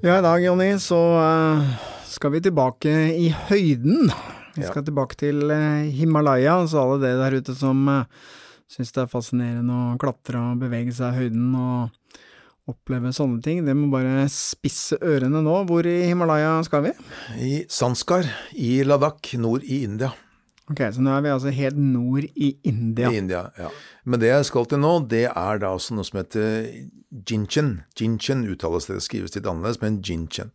Ja, i dag, Jonny, så uh, skal vi tilbake i høyden. Vi skal tilbake til uh, Himalaya, så alle dere der ute som uh, syns det er fascinerende å klatre og bevege seg i høyden og oppleve sånne ting, det må bare spisse ørene nå. Hvor i Himalaya skal vi? I Sanskar i Ladakh, nord i India. Ok, Så nå er vi altså helt nord i India. I India, ja. Men det jeg skal til nå, det er da også noe som heter Jinchen. Jinchen uttales det, skrives litt annerledes, men Jinchen.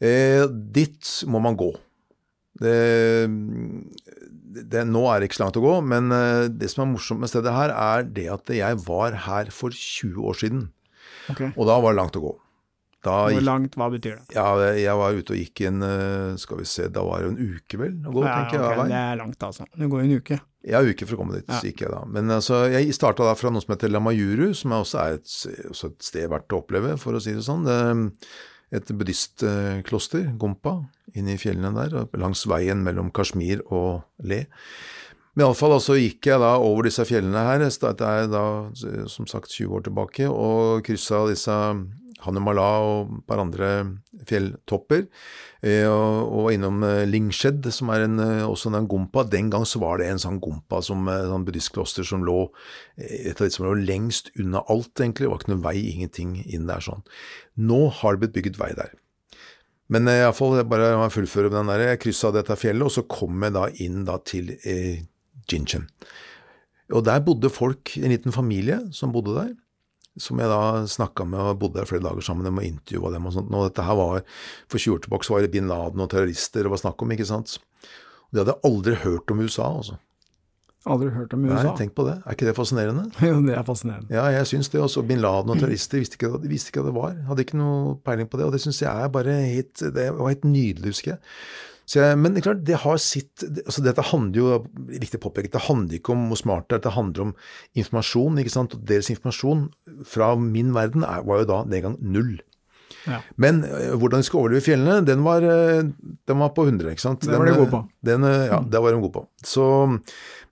Eh, dit må man gå. Det, det, nå er det ikke så langt å gå, men eh, det som er morsomt med stedet her, er det at jeg var her for 20 år siden. Okay. Og da var det langt å gå. Da Hvor langt, hva betyr det? Ja, Jeg var ute og gikk en eh, skal vi se, da var det en uke vel å gå, ja, tenker jeg. Okay, det er langt altså. Det går en uke. Ja, en uke for å komme dit, ja. så gikk jeg da. Men altså, jeg starta da fra noe som heter Lamayuru, som også er et, også et sted verdt å oppleve, for å si det sånn. Er et buddhistkloster, Gompa, inne i fjellene der, langs veien mellom Kashmir og Le. Men iallfall altså gikk jeg da over disse fjellene her, det er da som sagt 20 år tilbake, og kryssa disse Hanumala og et par andre fjelltopper. Eh, og, innom eh, Lingshed, som er en, eh, også en gompa. Den gang så var det en sånn gompa, som sånn buddhistkloster, som lå et av de som lå lengst unna alt, egentlig. Det var ikke noen vei, ingenting inn der sånn. Nå har det blitt bygget vei der. Men iallfall, bare jeg fullføre med den der. Jeg kryssa dette fjellet, og så kom jeg da inn da til eh, Jinchen. Og der bodde folk, en liten familie som bodde der som jeg da snakka med og bodde der flere dager sammen med og intervjua dem og sånt. Og dette her var, For 20 år tilbake så var det bin Laden og terrorister det var snakk om, ikke sant. Og De hadde aldri hørt om USA, altså. Aldri hørt om USA? Nei, tenk på det. Er ikke det fascinerende? Jo, det er fascinerende. Ja, jeg syns det. også. Bin Laden og terrorister visste ikke, visste ikke hva det var. Hadde ikke noe peiling på det. Og det syns jeg er bare helt Det var helt nydelig, husker jeg. Jeg, men det, klart, det har sitt altså Dette handler jo riktig påpekt, det handler ikke om hvor smart det er, det handler om informasjon. ikke sant, og Deres informasjon fra min verden er, var jo da den gang null. Ja. Men uh, hvordan de skal overleve fjellene, den var, uh, den var på 100. ikke sant? Den, var de gode på. Den, uh, ja, det var de gode på. Så,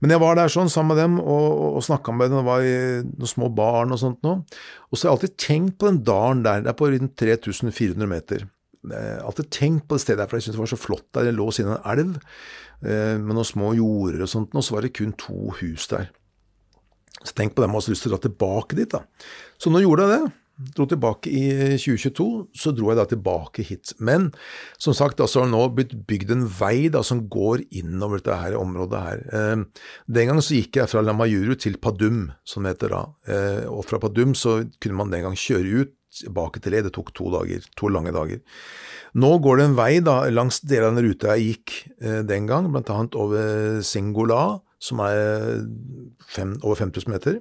men jeg var der sånn sammen med dem og, og, snakka med dem. Det var noen små barn og sånt noe. Og så har jeg alltid tenkt på den dalen der. Det er på rundt 3400 meter. Jeg har alltid tenkt på det stedet der, for jeg syntes det var så flott der. Det lå siden en elv eh, med noen små jorder og sånt, og så var det kun to hus der. Så tenk på det, man har lyst til å dra tilbake dit, da. Så nå gjorde jeg det. Dro tilbake i 2022, så dro jeg da tilbake hit. Men som sagt, altså har nå blitt bygd en vei da som går innover dette her området her. Eh, den gang så gikk jeg fra Lamayuru til Padum, som det heter da. Eh, og fra Padum så kunne man den gang kjøre ut tilbake til det. Det tok to dager, to lange dager. Nå går det en vei da, langs deler av den ruta jeg gikk eh, den gang, annet over Singola, som er fem, over 5000 meter.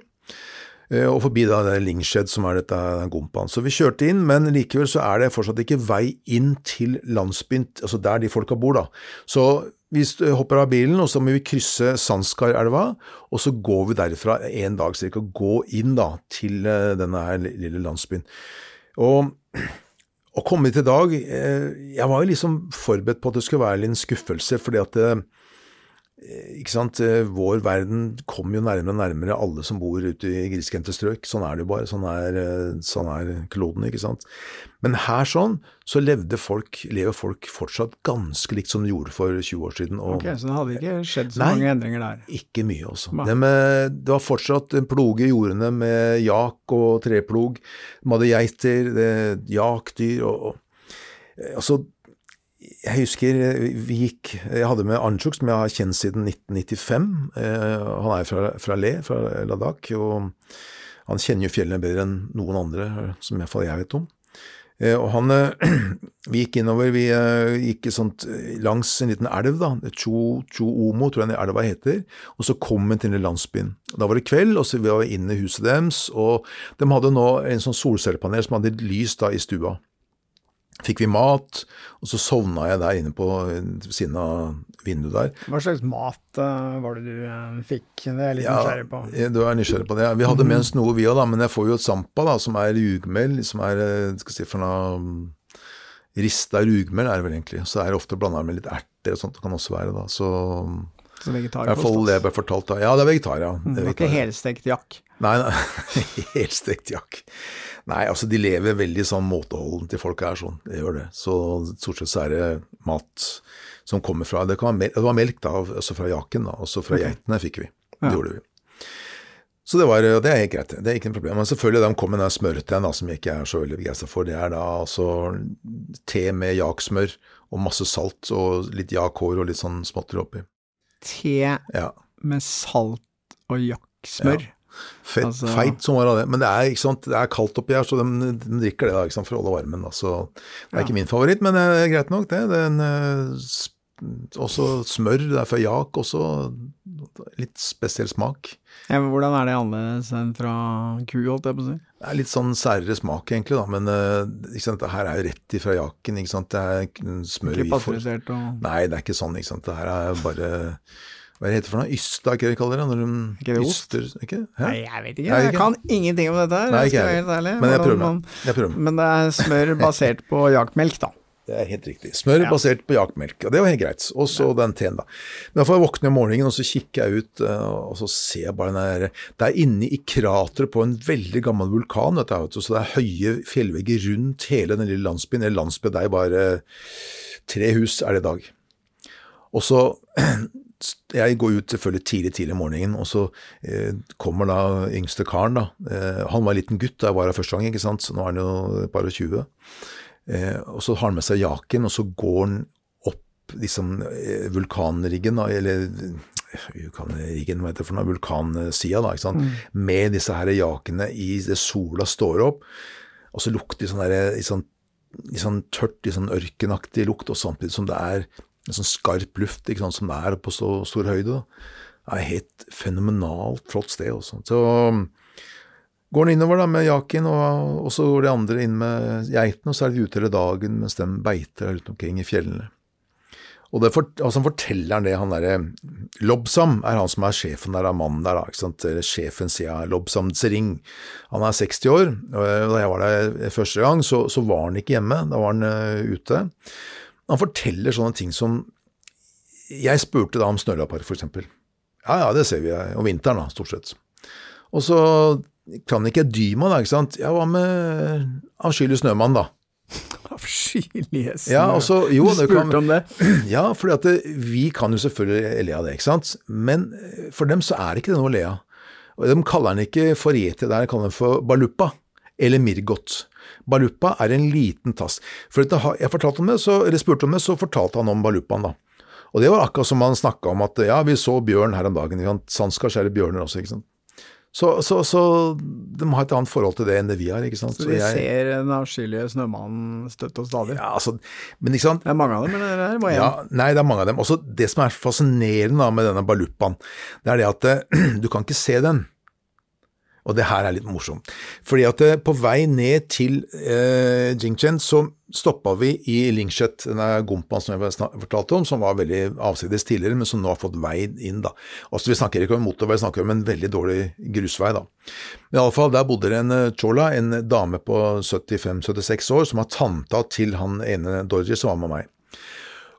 Eh, og forbi da det Lingshed, som er dette gompaen. Så vi kjørte inn, men likevel så er det fortsatt ikke vei inn til landsbyen, altså der de folka bor, da. Så vi hopper av bilen, og så må vi krysse Sandskarelva, og så går vi derfra en dag cirka, gå inn da til eh, denne her lille landsbyen. Og å komme hit i dag eh, Jeg var jo liksom forberedt på at det skulle være en skuffelse, fordi at ikke sant, eh, Vår verden kommer jo nærmere og nærmere alle som bor ute i grisgrendte strøk. Sånn er det jo bare. Sånn er, eh, sånn er, kloden, ikke sant. Men her sånn, så levde folk, lever folk fortsatt ganske likt som de gjorde for 20 år siden. Ok, Så det hadde ikke skjedd så nei, mange endringer der? Ikke mye, også. Det, det, var fortsatt ploge i jordene med jak og treplog. De hadde geiter, jakdyr og, og altså jeg husker eh, vi gikk Jeg hadde med Anjuk, som jeg har kjent siden 1995. Eh, han er fra, fra Le, fra Ladakh, og han kjenner jo fjellene bedre enn noen andre, som iallfall jeg vet om. Eh, og han Vi gikk innover, vi gikk sånt langs en liten elv, da, Cho, Cho Omo, tror jeg den elva heter, og så kom vi til den landsbyen. Da var det kveld, og så vi var inne i huset deres, og de hadde nå en sånn solcellepanel som hadde lys da i stua. Fikk vi mat, og så sovna jeg der inne på siden av vinduet der. Hva slags mat uh, var det du uh, fikk? Det er jeg litt ja, nysgjerrig på. Du er nysgjerrig på det. Vi hadde med oss noe vi òg, men jeg får jo et sampa, da, som er rugmel, som er skal si for noe Rista rugmel er det vel egentlig. Så er det ofte blanda med litt erter og sånt. Det kan også være, da. Så, så vegetarkost? I hvert fall det jeg ble fortalt da. Ja, det er vegetar, ja. Det, er ikke helstekt jakk? Nei, nei. helstekt jakk. Nei, altså de lever veldig sånn måteholden til folk er sånn. Det gjør det. Så stort sett så er det mat som kommer fra Det, melk, det var melk da, også fra jaken, da. Også fra okay. geitene fikk vi. Det ja. gjorde vi. Så det, var, det er helt greit, det er ikke noe problem. Men selvfølgelig, de kom med den smørteen som jeg ikke er så veldig begeistra for. Det er da altså te med jaksmør og masse salt og litt jakhår og litt sånn småtteri oppi. Te ja. med salt og jakksmør? Ja. Fett, altså... Feit som var av det. Men det er, det er kaldt oppi her, så de, de drikker det da, sant, for å holde varmen. Da. Så det er ikke min favoritt, men det er greit nok, det. det er en, eh, også smør, det er fra jak, også litt spesiell smak. Ja, men hvordan er det annerledes enn fra ku, holdt jeg på å si? Det er litt sånn særere smak, egentlig, da. Men uh, ikke sant? det her er jo rett ifra jaken. ikke sant? Det er smør Ikke pasteurisert og Nei, det er ikke sånn. ikke sant? Det her er bare hva heter det for noe? Ysta, ikke det de kaller det? Når de ikke det yster, ikke? Nei, jeg vet ikke. Jeg kan ingenting om dette her. Nei, ikke jeg. Men jeg prøver meg. Jeg prøver meg. Men det er smør basert på jaktmelk, da. Det er helt riktig. Smør ja. basert på jaktmelk, og det var helt greit. Og så ja. den teen, da. Men da får jeg om morgenen, og så kikker jeg ut, eh, og så ser jeg bare den der Det er inne i krateret på en veldig gammel vulkan, dette, så det er høye fjellvegger rundt hele den lille landsbyen. Eller landsbyen, det er bare tre hus er det i dag. Og så jeg går ut selvfølgelig tidlig tidlig om morgenen, og så eh, kommer da yngste karen. da. Eh, han var en liten gutt da jeg var her første gang, ikke sant? så nå er han jo et par og tjue. Eh, og så har han med seg jaken, og så går han opp liksom eh, vulkanriggen, eller eh, vulkanriggen, hva heter det for noe, vulkansida, da, ikke sant? Mm. med disse her jakene i det sola står opp, og så lukter det sånn, der, i sånn, i sånn tørt, i sånn ørkenaktig lukt, og samtidig som det er en sånn skarp luft ikke sant, som det er på så stor høyde. Da. Det er helt fenomenalt flott sted. Også. Så um, går han innover da med jaken, og, og, så går de andre inn med geitene, og så er de ute hele dagen mens de beiter rundt omkring i fjellene. Og det for, altså forteller han det, han derre Lobsam er han som er sjefen der, av mannen der, da, ikke sant, sjefen sier Lobsam Tsering. Han er 60 år, og da jeg var der første gang, så, så var han ikke hjemme, da var han uh, ute. Han forteller sånne ting som Jeg spurte da om snølapper, for eksempel. Ja, ja, det ser vi om vinteren, da, stort sett. Og så kan ikke Dyma, da, ikke sant. Ja, hva med avskyelig snømann, da? Avskyelige snø... Ja, altså, jo, du spurte kan, om det? Ja, for vi kan jo selvfølgelig le av det, ikke sant. Men for dem så er det ikke det noe å le av. De kaller den ikke for yeti der, de kaller den for balupa, eller mirgot. Balupa er en liten tass. For jeg fortalte om det, så, eller spurte om det, så fortalte han om balupaen, da. Og det var akkurat som han snakka om at ja, vi så bjørn her om dagen. Sanskars er det bjørner også, ikke sant. Så, så, så, de har et annet forhold til det enn det vi har. ikke sant? Så vi jeg, ser den avskyelige snømannen støtt og stadig? Ja, altså, men ikke sant? Det er mange av dem, eller det er bare én? Ja, nei, det er mange av dem. Også det som er fascinerende med denne balupaen, det er det at du kan ikke se den. Og det her er litt morsomt. Fordi at eh, på vei ned til eh, Jingchen så stoppa vi i Lingshet, denne gompaen som jeg fortalte om, som var veldig avsides tidligere, men som nå har fått vei inn. da. Altså, Vi snakker ikke om motorvei, vi snakker om en veldig dårlig grusvei. da. Men iallfall, der bodde det en eh, chola, en dame på 75-76 år, som var tanta til han ene Dorji som var med meg.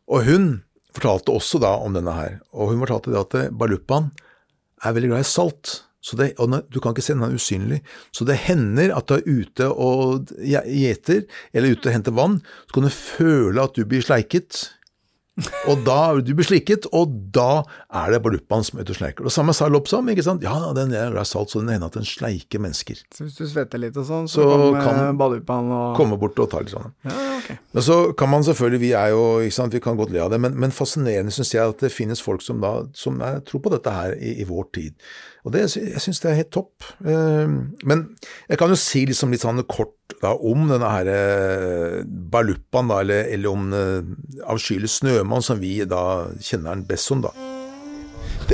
Og hun fortalte også da om denne her, og hun fortalte det at eh, Balupan er veldig glad i salt. Så det, og Du kan ikke se den er usynlig. Så det hender at du er ute og gjeter, eller ute og henter vann, så kan du føle at du blir sleiket. Og da du blir slikket, og da er det baluppaen som er og sleiker. Det samme sa Lopsam. ikke sant? Ja, den er salt, så den hender at den sleiker mennesker. Så hvis du svetter litt og sånn, så, så kan baluppaen og Komme bort og ta litt sånn. Ja, ok. Men så kan man selvfølgelig, vi er jo, ikke sant, vi kan godt le av det, men, men fascinerende syns jeg at det finnes folk som da, som er, tror på dette her i, i vår tid. Og det, jeg syns det er helt topp. Ehm, men jeg kan jo si liksom litt sånn kort da, om denne her eh, baluppaen, da, eller, eller om uh, avskyelig snømann, som vi da kjenner den best som. da.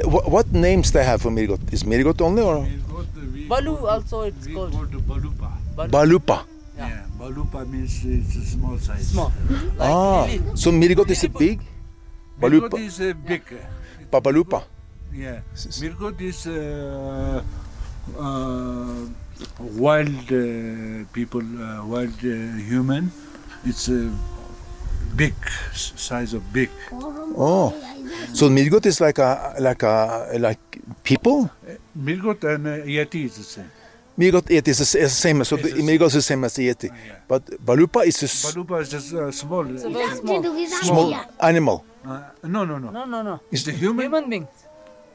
What, names they have for Mirgot? Is Mirgot only or? Balu also it's called. Balupa. Yeah. Balupa means it's a small size. Small. Ah, so Mirgot is big? Mirgot Balupa. is a big. Babalupa. Yeah. Yes. Mirgot is uh, uh, wild uh, people, uh, wild uh, human. It's a big size of big. Oh, so Mirgot is like a like a like people. Mirgot and uh, Yeti is the same. Mirgot Yeti is the s- is the same. So the, Mirgot is the same as the Yeti, Yeah. but Balupa is a s- Balupa is just uh, small. It's a very small. small animal. Uh, no, no, no. No, no, no. It's the human, Human being.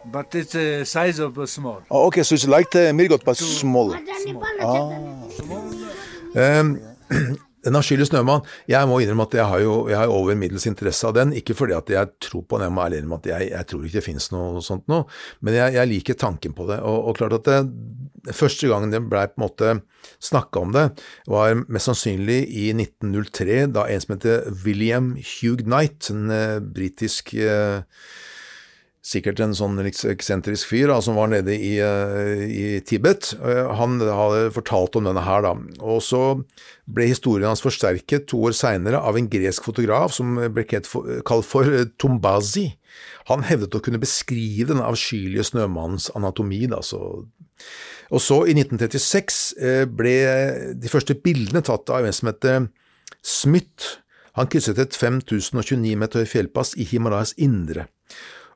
But it's a size of a small. Oh, okay, so it's like the Mirgot but small. Um, Den avskyelige snømann. Jeg må innrømme at jeg har jo jeg har over middels interesse av den. Ikke fordi at jeg tror på den, jeg må ærlig innrømme at jeg, jeg tror ikke det finnes noe sånt noe. Men jeg, jeg liker tanken på det. Og, og klart at det, Første gangen det blei på en måte snakka om det, var mest sannsynlig i 1903, da en som heter William Hugh Knight, en uh, britisk eh, Sikkert en sånn eksentrisk fyr da, som var nede i, eh, i Tibet. Eh, Han hadde fortalt om denne her, da. Og så ble historien hans forsterket to år seinere av en gresk fotograf som ble kalt for, eh, Tombazi. Han hevdet å kunne beskrive den avskyelige snømannens anatomi. Da, så. Og så, i 1936, eh, ble de første bildene tatt av en som heter Smith. Han krysset et 5029 meter fjellpass i Himalayas indre.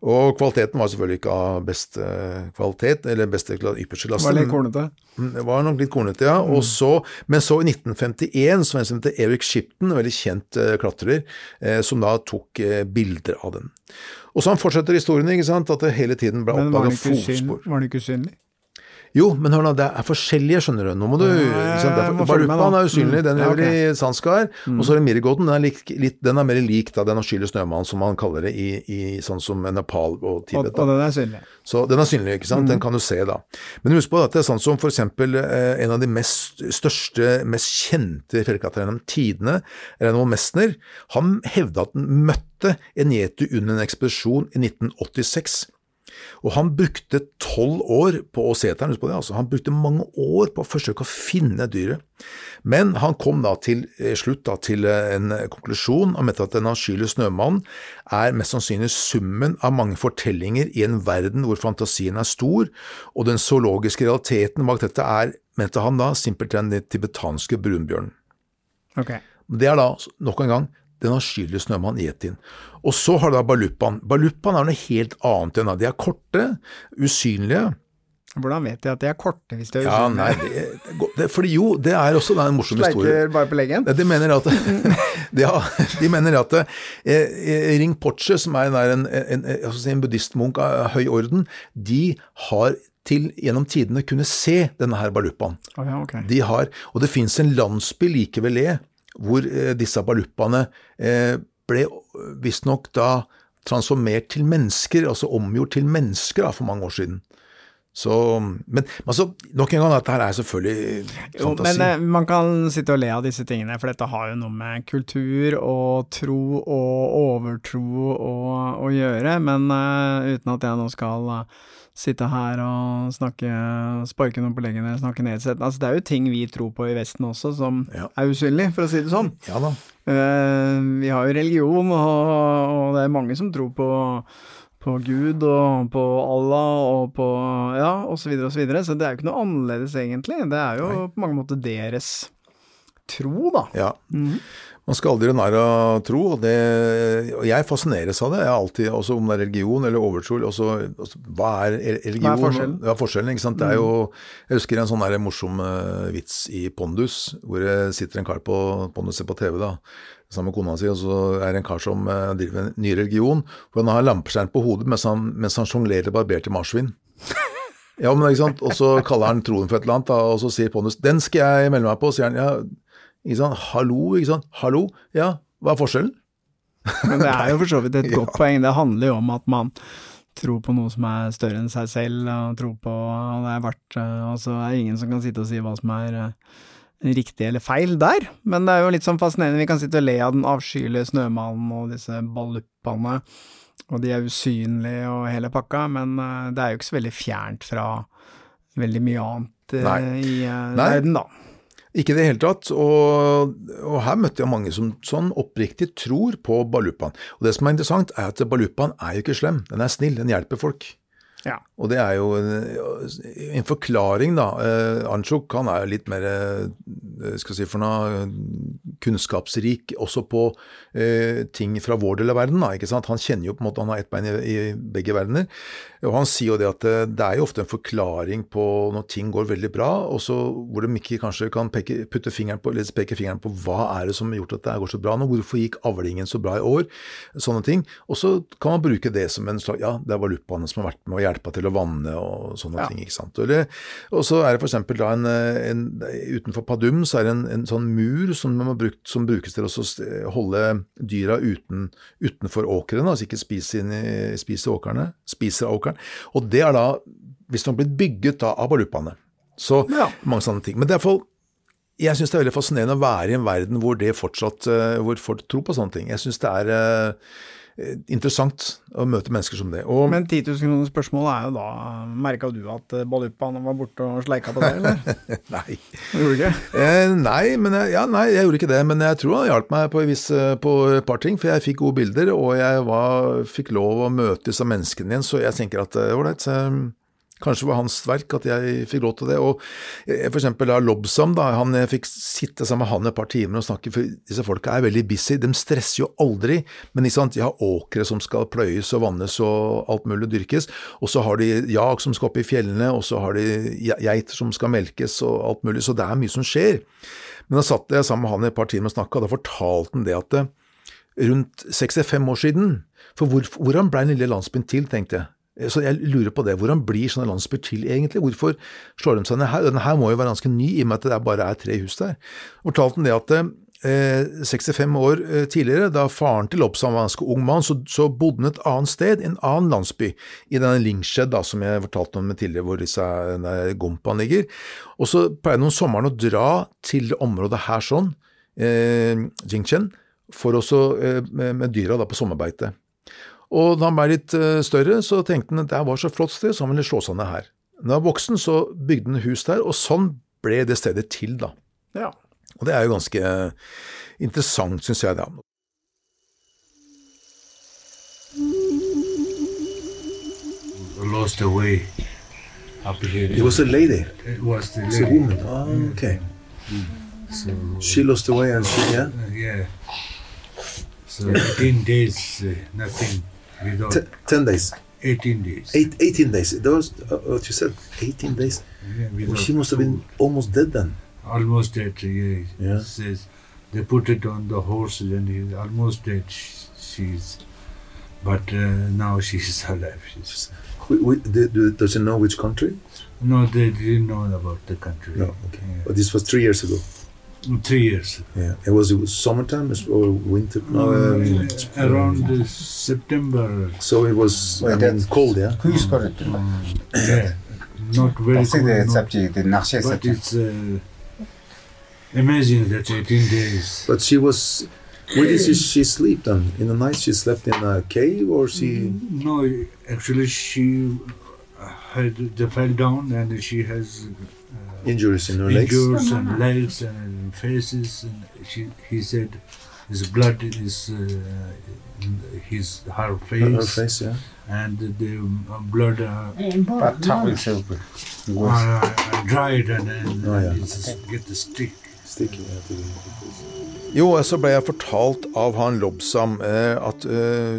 Og kvaliteten var selvfølgelig ikke av beste kvalitet, eller beste ypperste klasse. Var litt kornete. Mm, Det var nok litt kornete, ja. Og så, men så i 1951 så det en som heter Eric Shipton, en veldig kjent eh, klatrer, eh, som da tok eh, bilder av den. Og så han fortsetter historien, ikke sant, at det hele tiden ble oppdaga fotspor. Men. Var den ikke usynlig? Jo, men hør nå, det er forskjellige, skjønner du. Nå må du Balupaen er usynlig, Mm, den ja, lever i Zanskar. Og så er det Mirgoten, den er, lik, litt, den er mer lik da, den avskyelige snømannen, som man kaller det i, i sånn som Nepal og Tibet. og og, den er synlig. Så den er synlig, ikke sant? Den kan du se da. Men husk på at det er sånn som eksempel eh, en av de mest største, mest kjente fjellklatrerne gjennom tidene, Reinhold Messner, han hevda at han møtte en yeti under en ekspedisjon i 1986. Og han brukte tolv år på å se etter den, husk på det, altså. Han brukte mange år på å forsøke å finne dyret. Men han kom da til eh, slutt da, til eh, en konklusjon om at den avskyelige snømannen er mest sannsynlig summen av mange fortellinger i en verden hvor fantasien er stor, og den zoologiske realiteten bak dette er, mente han da, simpelthen den tibetanske brunbjørnen. Okay. Det er da, nok en gang, den avskyelige snømannen yetien. Og så har du da baluppaen. Baluppaen er noe helt annet enn det. De er korte, usynlige. Hvordan vet de at de er korte hvis de er Ja, nei, det, det, det, fordi jo, det er også da en morsom historie. Sleiker bare på leggen? De mener at, ja, de mener at eh, Ring Poche, som er en, en, en, en buddhistmunk av høy orden, de har til gjennom tidene kunne se denne her baluppaen. Oh, ja, okay. De har, og det fins en landsby like ved Le, hvor eh, disse balupaene eh, ble visstnok da transformert til mennesker, altså omgjort til mennesker da, for mange år siden. Så, men altså, nok en gang, dette her er selvfølgelig fantasi. Jo, men eh, man kan sitte og le av disse tingene, for dette har jo noe med kultur og tro og overtro å, gjøre. Men eh, uten at jeg nå skal eh, sitte her og snakke, sparke noen på leggen eller snakke nedsettende. Altså, det er jo ting vi tror på i Vesten også som Ja. er usynlig, for å si det sånn. ja da. Uh, vi har jo religion, og, og det er mange som tror på, på Gud og på Allah og på ja, og så videre og så. Så det er jo ikke noe annerledes, egentlig. Det er jo på mange måter deres tro, da. Ja. Mhm. Man skal aldri narr av tro, og, det, og jeg fascineres av det. Jeg har alltid, også Om det er religion eller overtro også, også, Hva er religion? Hva er forskjellen? Ja, forskjellen, ikke sant? Det er jo, jeg husker en sånn der morsom eh, vits i Pondus, hvor det sitter en kar på Pondus ser på TV da, sammen med kona si, og så er det en kar som eh, driver en ny religion, hvor han har lampeskjerm på hodet mens han, mens han sjonglerer barberte marsvin. Ja, men ikke sant? Og så kaller han troen for et eller annet, da, og så sier Pondus 'den skal jeg melde meg på', sier han. ja, ikke sant? Hallo, ikke sant? Hallo? Ja, hva er forskjellen? Men det er jo for så vidt et godt poeng. Det handler jo om at man tror på noe som er større enn seg selv, og tror på og det er verdt eh, Og så er det ingen som kan sitte og si hva som er eh, riktig eller feil der. Men det er jo litt sånn fascinerende. Vi kan sitte og le av den avskyelige snømannen og disse balluppene, og de er usynlige og hele pakka, men eh, det er jo ikke så veldig fjernt fra veldig mye annet Nei. i Nei. verden, da. Ikke i det hele tatt. Og, og, her møtte jeg mange som sånn oppriktig tror på balupaen. Og det som er interessant, er at balupaen er jo ikke slem. Den er snill, den hjelper folk. Ja. Og det er jo en, en forklaring, da. Eh, Anchuk han er litt mer eh, skal jeg si for noe, kunnskapsrik også på eh, ting fra vår del av verden. Da, ikke sant? Han kjenner jo på en måte, han har ett bein i, i, begge verdener. Og Han sier jo det at eh, det er jo ofte en forklaring på når ting går veldig bra, og så hvor de ikke kanskje kan peke, putte fingeren på, eller peke fingeren på hva er det som har gjort at det går så bra nå, hvorfor gikk avlingen så bra i år, sånne ting. Og så kan man bruke det som en slags Ja, det var lupaene som har vært med å hjelpe til å vanne og sånne ja. ting. ikke sant? Eller, og så er det f.eks. da en, en, Utenfor Padum så er det en, en sånn mur som, man brukt, som, brukes til å holde dyra uten, utenfor åkrene, altså ikke spise, inn i, spise åkrene, spiser åkeren. Og det er da visstnok blitt bygget da, av balupaene. Så ja. mange sånne ting. Men det er iallfall jeg syns det er veldig fascinerende å være i en verden hvor det fortsatt, eh, hvor folk tror på sånne ting. Jeg syns det er Eh, interessant å møte mennesker som det. Og, Men 10 000 kroner spørsmålet er jo da Merka du at eh, Balupan var borte og sleika på det, eller? nei. Gjorde du ikke? Eh, nei, men jeg, ja, nei, jeg gjorde ikke det. Men jeg tror han hjalp meg på, vis, eh, på et par ting. For jeg fikk gode bilder, og jeg var, fikk lov å møte disse menneskene igjen. Så jeg tenker at ålreit. Uh, Kanskje det var hans verk at jeg fikk lov til det. Og eh, for eksempel da Lobsam, da, han, jeg fikk sitte sammen med han et par timer og snakke, for disse folka er veldig busy. De stresser jo aldri, men sant, de har åkre som skal pløyes og vannes og alt mulig dyrkes. Og så har de jak som skal opp i fjellene, og så har de geiter som skal melkes og alt mulig. Så det er mye som skjer. Men da satt jeg sammen med han et par timer og snakka, og da fortalte han det at det, rundt 65 år siden For hvor, hvordan ble den lille landsbyen til, tenkte jeg. Eh, så jeg lurer på det. Hvordan blir sånne landsbyer til egentlig? Hvorfor slår de seg ned her? Denne her må jo være ganske ny, i og med at det bare er tre hus der. Fortalte han det at eh, 65 år eh, tidligere, da faren til Lobsam var ganske ung mann, så, så, bodde han et annet sted, en annen landsby, i denne Lingshed som jeg fortalte om tidligere, hvor disse Gompan ligger. Og så pleide han om sommeren å dra til området her sånn, eh, Jingchen, for også eh, med, med dyra da på sommerbeite. Og da han ble litt eh, større, så tenkte han at det var så flott sted, så han ville slå seg ned her. Da han var voksen, så bygde han hus der, og sånn ble det stedet til, da. Ja. Og det er jo ganske interessant, syns jeg. da. Lost away up here. It was a lady. It was the lady. It's a woman. Oh, okay. Mm. So, she lost away and she, yeah? Yeah. So 18 days, uh, nothing. Without T- 10 days. 18 days. Eight, 18 days. That was uh, what you said. 18 days. Yeah, she must have been almost dead then. Almost dead, yeah. yeah. Says they put it on the horse and he's almost dead. She's, but uh, now she's alive. She's, we, we, does he know which country? No, they didn't know about the country. No, okay. Yeah. But this was three years ago. Three years. Yeah. It was, it was summertime or winter? No, um, around uh, September. So it was I mean, cold, yeah? Um, yeah. Not very cold. Not, but it's uh, amazing that 18 days. But she was. Where did she, she sleep then? In the night she slept in a cave or she. No, actually she had fell down and she has injuries in her legs. Injuries and legs and faces. And she, he said his blood is uh, his her face. Her, her face, yeah. And the uh, blood uh, uh, dried and then oh, yeah. get the stick. Sticky, jo, så ble jeg fortalt av han Lobsam eh, at eh,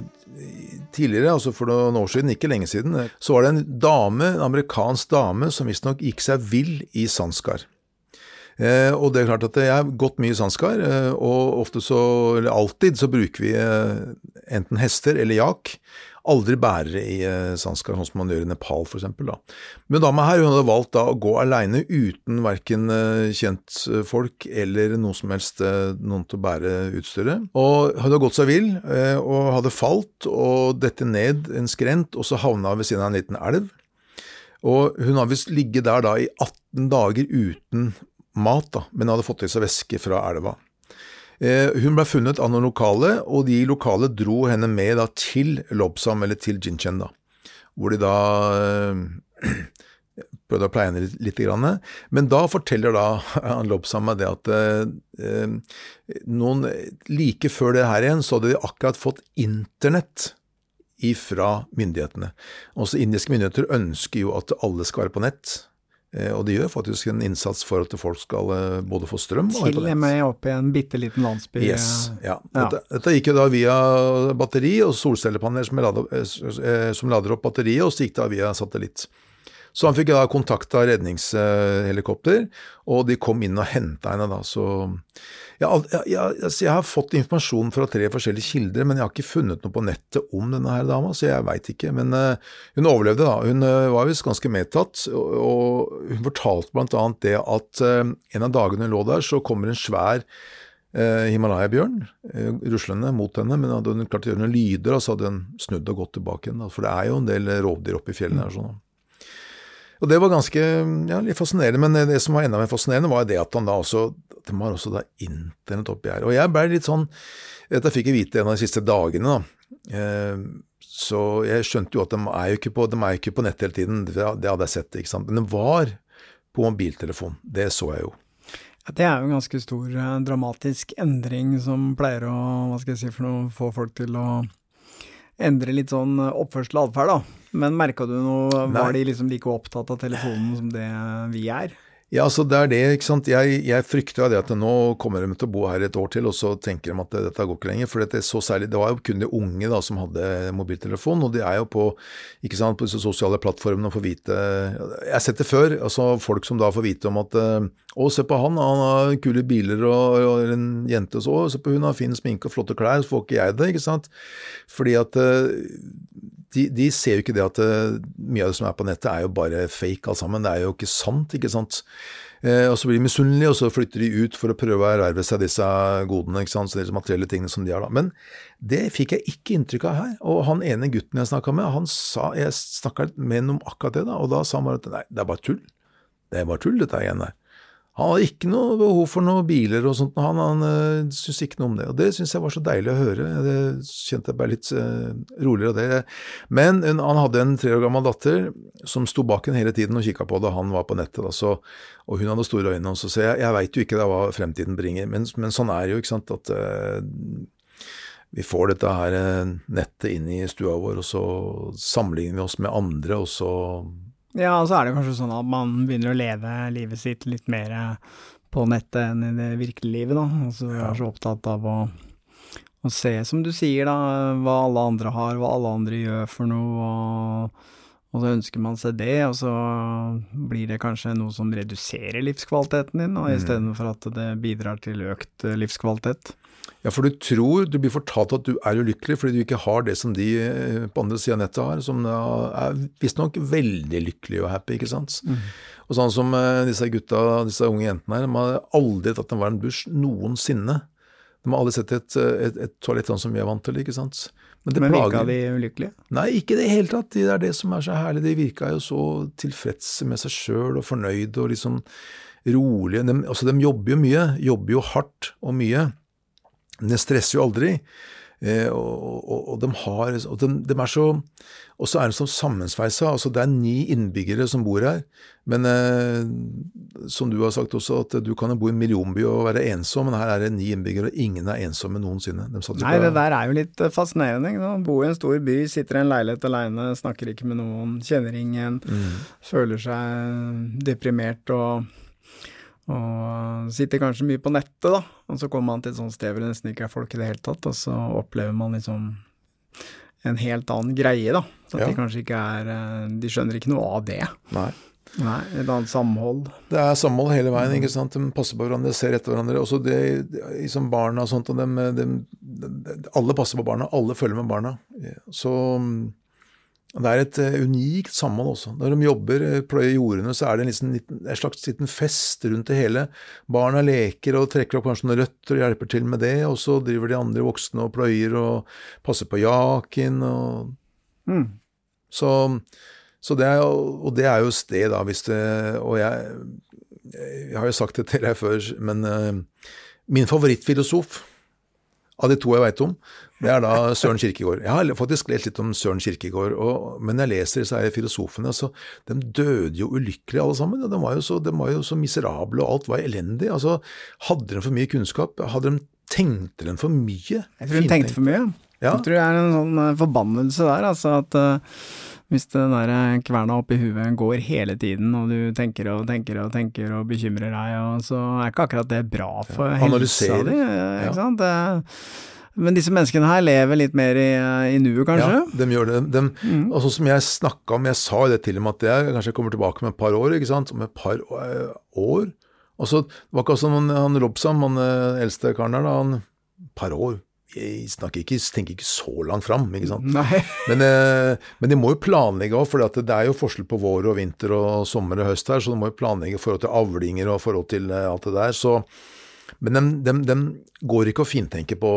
tidligere, altså for noen år siden, ikke lenge siden, så var det en dame, en amerikansk dame som visstnok gikk seg vill i Sanskar. Eh, og det er klart at jeg har gått mye i Sanskar, eh, og ofte så, eller alltid, så bruker vi eh, enten hester eller jak aldri bærere i eh, Sanskar, sånn som man gjør i Nepal f.eks. Men dama her hun hadde valgt da å gå aleine uten verken eh, kjentfolk eller noe som helst eh, noen til å bære utstyret. Og hadde gått seg vill og hadde falt og dette ned en skrent, og så havna ved siden av en liten elv. Og hun har visst ligget der da i 18 dager uten mat, da, men hadde fått i seg væske fra elva. Eh, hun ble funnet av noen lokale, og de lokale dro henne med da, til Lobsam, eller til Jinchen, da, hvor de da øh, prøvde å pleie henne litt, litt grann. Men da forteller da Lobsam meg det at øh, noen like før det her igjen, så hadde de akkurat fått internett ifra myndighetene. Også indiske myndigheter ønsker jo at alle skal være på nett. Eh, og de gjør faktisk en innsats for at folk skal eh, både få strøm og på Til og med opp i en bitte liten landsby. Yes, ja. Ja. Dette, dette gikk jo da via batteri og solcellepaneler som, eh, som lader opp batteriet, og så gikk det da via satellitt. Så han fikk da kontakt av redningshelikopter, og de kom inn og henta henne da. Så jeg, jeg, jeg, altså, jeg har fått informasjon fra tre forskjellige kilder, men jeg har ikke funnet noe på nettet om denne her dama, så jeg veit ikke. Men uh, hun overlevde, da. Hun uh, var visst ganske medtatt, og, og hun fortalte blant annet det at uh, en av dagene hun lå der, så kommer en svær Himalaya-bjørn ruslende mot henne, men hadde hun klart å gjøre noen lyder, så hadde hun snudd og gått tilbake igjen. For det er jo en del rovdyr oppe i fjellene her. sånn. Og det var ganske ja, litt fascinerende, men det som var enda mer fascinerende, var det at han da også De har også da internett oppi her. Og jeg ble litt sånn Dette fikk jeg vite en av de siste dagene, da. Eh, så jeg skjønte jo at de er jo ikke på, de er ikke på nett hele tiden, det, det hadde jeg sett, ikke sant. Men de var på mobiltelefon, det så jeg jo. Ja, Det er jo en ganske stor eh, dramatisk endring som pleier å hva skal jeg si for noe, få folk til å endre litt sånn eh, oppførsel og atferd, da. Men merka du noe, Nei. var de liksom like opptatt av telefonen som det vi er? Ja, altså det er det, ikke sant. Jeg, jeg frykter jo det at nå kommer de til å bo her et år til, og så tenker de at dette går ikke lenger. For det, er så særlig, det var jo kun de unge da som hadde mobiltelefon, og de er jo på ikke sant, på disse sosiale plattformene og får vite Jeg har sett det før, altså folk som da får vite om at eh, Å, se på han, han har kule biler, og, og en jente så, se på hun har fin sminke og flotte klær, så får ikke jeg det, ikke sant. Fordi at eh, de, de ser jo ikke det at eh, mye av det som er på nettet er jo bare fake alt sammen. Det er jo ikke sant, ikke sant. Eh, og så blir de misunnelige, og så flytter de ut for å prøve å erverve seg disse godene, ikke sant, så disse materielle tingene som de har da. Men det fikk jeg ikke inntrykk av her. Og han ene gutten jeg snakka med, han sa, jeg snakka med ham om akkurat det, da, og da sa han bare at nei, det er bare tull. Det er bare tull, dette igjen der. Han hadde ikke noe behov for noen biler og sånt, han, han uh, syntes ikke noe om det. Og det syntes jeg var så deilig å høre. Det kjente jeg bare litt eh, roligere av det. Men hun, han hadde en tre år gammel datter som sto bak henne hele tiden og kikka på da han var på nettet. Da, så, og hun hadde store øyne også, så jeg, jeg veit jo ikke da hva fremtiden bringer. Men, men sånn er det jo, ikke sant, at eh, vi får dette her nettet inn i stua vår, og så sammenligner vi oss med andre, og så Ja, og så er det kanskje sånn at man begynner å leve livet sitt litt mer på nettet enn i det virkelige livet, da. Altså, vi er så opptatt av å, å se, som du sier, da, hva alle andre har, hva alle andre gjør for noe, og, og så ønsker man seg det, og så blir det kanskje noe som reduserer livskvaliteten din, mm. istedenfor at det bidrar til økt eh, livskvalitet. Ja, for du tror, du blir fortalt at du er ulykkelig fordi du ikke har det som de eh, på andre sida av nettet har, som er visstnok veldig lykkelige og happy, ikke sant. Og sånn som eh, disse gutta, disse unge jentene her, de har aldri tatt en varm dusj noensinne. De har aldri sett et, et, et toalett sånn som vi er vant til, ikke sant. Det Men virka de ulykkelige? Nei, ikke i det hele tatt. Det er det som er så herlig. De virka jo så tilfredse med seg sjøl og fornøyde og liksom rolige. De, altså, de jobber jo mye. Jobber jo hardt og mye. Men de stresser jo aldri. Eh, og, og, og de har og de, de er så Og så er de som sammensveisa. Altså, det er ni innbyggere som bor her. Men eh, som du har sagt også, at du kan jo bo i en millionby og være ensom, men her er det ni innbyggere, og ingen er ensomme noensinne. De Nei, det der er jo litt eh, fascinerende. Ikke? sant? Bo i en stor by, sitter i en leilighet aleine, snakker ikke med noen, kjenner ingen, føler seg deprimert og, og sitter kanskje mye på nettet, da. Og så kommer man til et sånt sted hvor det nesten ikke er folk i det hele tatt, og så opplever man liksom en helt annen greie, da. Så at Ja. de kanskje ikke er eh, De skjønner ikke noe av det. Nei. Nei, et annet samhold. Det er samhold hele veien. ikke sant? De passer på hverandre, ser etter hverandre. Også det, liksom barna og sånt. og dem, dem, Alle passer på barna, alle følger med barna. Så det er et eh, unikt samhold også. Når de jobber, eh, pløyer jordene, så er det en, liten, en slags liten fest rundt det hele. Barna leker og trekker opp kanskje noen røtter og hjelper til med det, og så driver de andre voksne og pløyer og passer på jaken. og Mm. så, så det er, og det er jo sted, da, hvis det Og jeg, jeg har jo sagt det til deg før, men uh, min favorittfilosof av de to jeg veit om. Det er da Søren Kirkegård. Jeg har faktisk lest litt om Søren Kirkegård, og, men jeg leser disse her filosofene, så de døde jo ulykkelig alle sammen. De var jo, så, de var jo så miserable, og alt var elendig. Altså, hadde de for mye kunnskap? Hadde de Tenkte de for mye? Jeg tror de tenkte for mye. Ja. Jeg tror det er en sånn eh, forbannelse der, altså at uh, hvis den der kverna oppi huet går hele tiden, og du tenker og tenker og tenker og bekymrer deg, og så er ikke akkurat det bra for Ja, helsa di, Ja. sant. Det, men disse menneskene her lever litt mer i, i nuet, kanskje? Ja, de gjør det. De, Og sånn som jeg snakka om, jeg sa jo det til dem at jeg kanskje kommer tilbake om et par år, ikke sant. Om et par eh, år. Og så det var ikke sånn han, han Robsam, han eh, eldste karen der, da, han par år. Jeg snakker ikke, tenker ikke så langt fram, ikke sant. Men, eh, men de må jo planlegge òg, for det er jo forskjell på vår og vinter og sommer og høst her, så de må jo planlegge i forhold til avlinger og forhold til eh, alt det der. Så, men de, de, de går ikke og fintenker på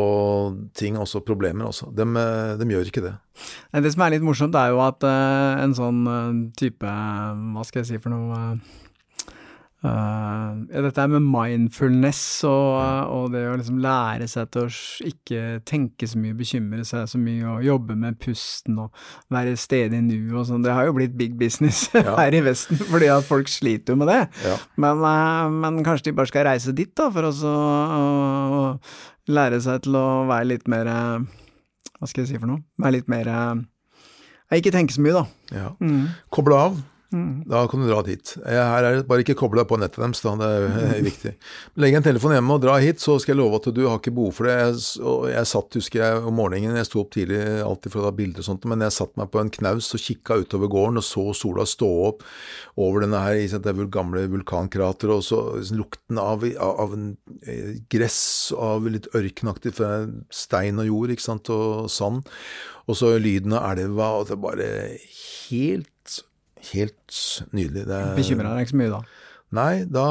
ting, også problemer. Også. De, eh, de gjør ikke det. Det som er litt morsomt, er jo at en sånn type Hva skal jeg si for noe eh, eh, ja, Dette med mindfulness og, og det å liksom lære seg til å ikke tenke så mye, bekymre seg så mye og jobbe med pusten og være stedig i nuet og sånn. Det har jo blitt big business Ja. her i Vesten, fordi at folk sliter jo med det. Ja. Men, uh, men kanskje de bare skal reise dit, da, for å så, å lære seg til å være litt mer eh, Hva skal jeg si for noe? Være litt mer Ikke tenke så mye, da. Ja. Mm. Koble av. Mm. Da kan du dra dit. Her er det bare ikke koble deg på nettet deres, da. Det er viktig. Legg en telefon hjemme og dra hit, så skal jeg love at du har ikke behov for det. Jeg, og jeg satt, husker jeg, om morgenen, jeg sto opp tidlig alltid for å ta bilder og sånt, men jeg satt meg på en knaus og kikka utover gården og så sola stå opp over denne her, det gamle vulkankrateret, og så liksom lukten av, av, av en, eh, gress av litt ørkenaktig stein og jord, ikke sant, og sand. Og så lyden av elva, og det er bare helt Helt nydelig. Det Bekymra deg ikke så mye da. Nei, da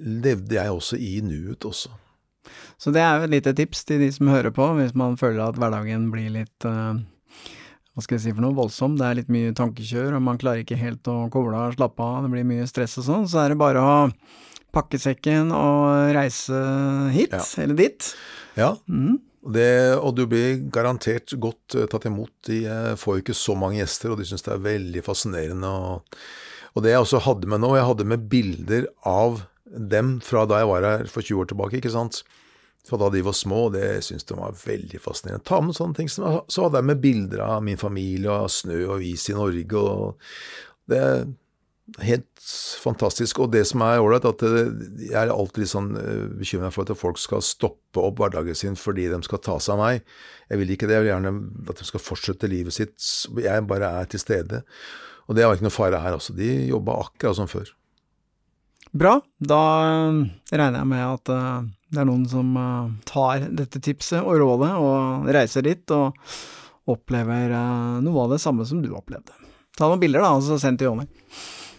levde jeg også i nuet også. Så det er jo et lite tips til de som hører på, hvis man føler at hverdagen blir litt uh, hva skal jeg si for noe, voldsom, det er litt mye tankekjør, og man klarer ikke helt å koble av slappe av, det blir mye stress og sånn, så er det bare å pakke sekken og reise hit, Ja. eller dit. Ja, Mhm. Det, og du blir garantert godt eh, tatt imot. De eh, får jo ikke så mange gjester, og de syns det er veldig fascinerende. Og, og det jeg også hadde med nå, jeg hadde med bilder av dem fra da jeg var her for 20 år tilbake, ikke sant. Fra da de var små, og det syns de var veldig fascinerende. Ta med sånne ting. Så hadde jeg med bilder av min familie og snø og is i Norge, og det helt fantastisk. Og det som er ålreit, at jeg er alltid litt sånn bekymra for at folk skal stoppe opp hverdagen sin fordi de skal ta seg av meg. Jeg vil ikke det. Jeg vil gjerne at de skal fortsette livet sitt. Jeg bare er til stede. Og det var ikke noe fare her også. De jobba akkurat som før. Bra, da eh, regner jeg med at eh, det er noen som eh, tar dette tipset og rådet og reiser dit og opplever eh, noe av det samme som du opplevde. Ta noen bilder da, og så send til Jonny.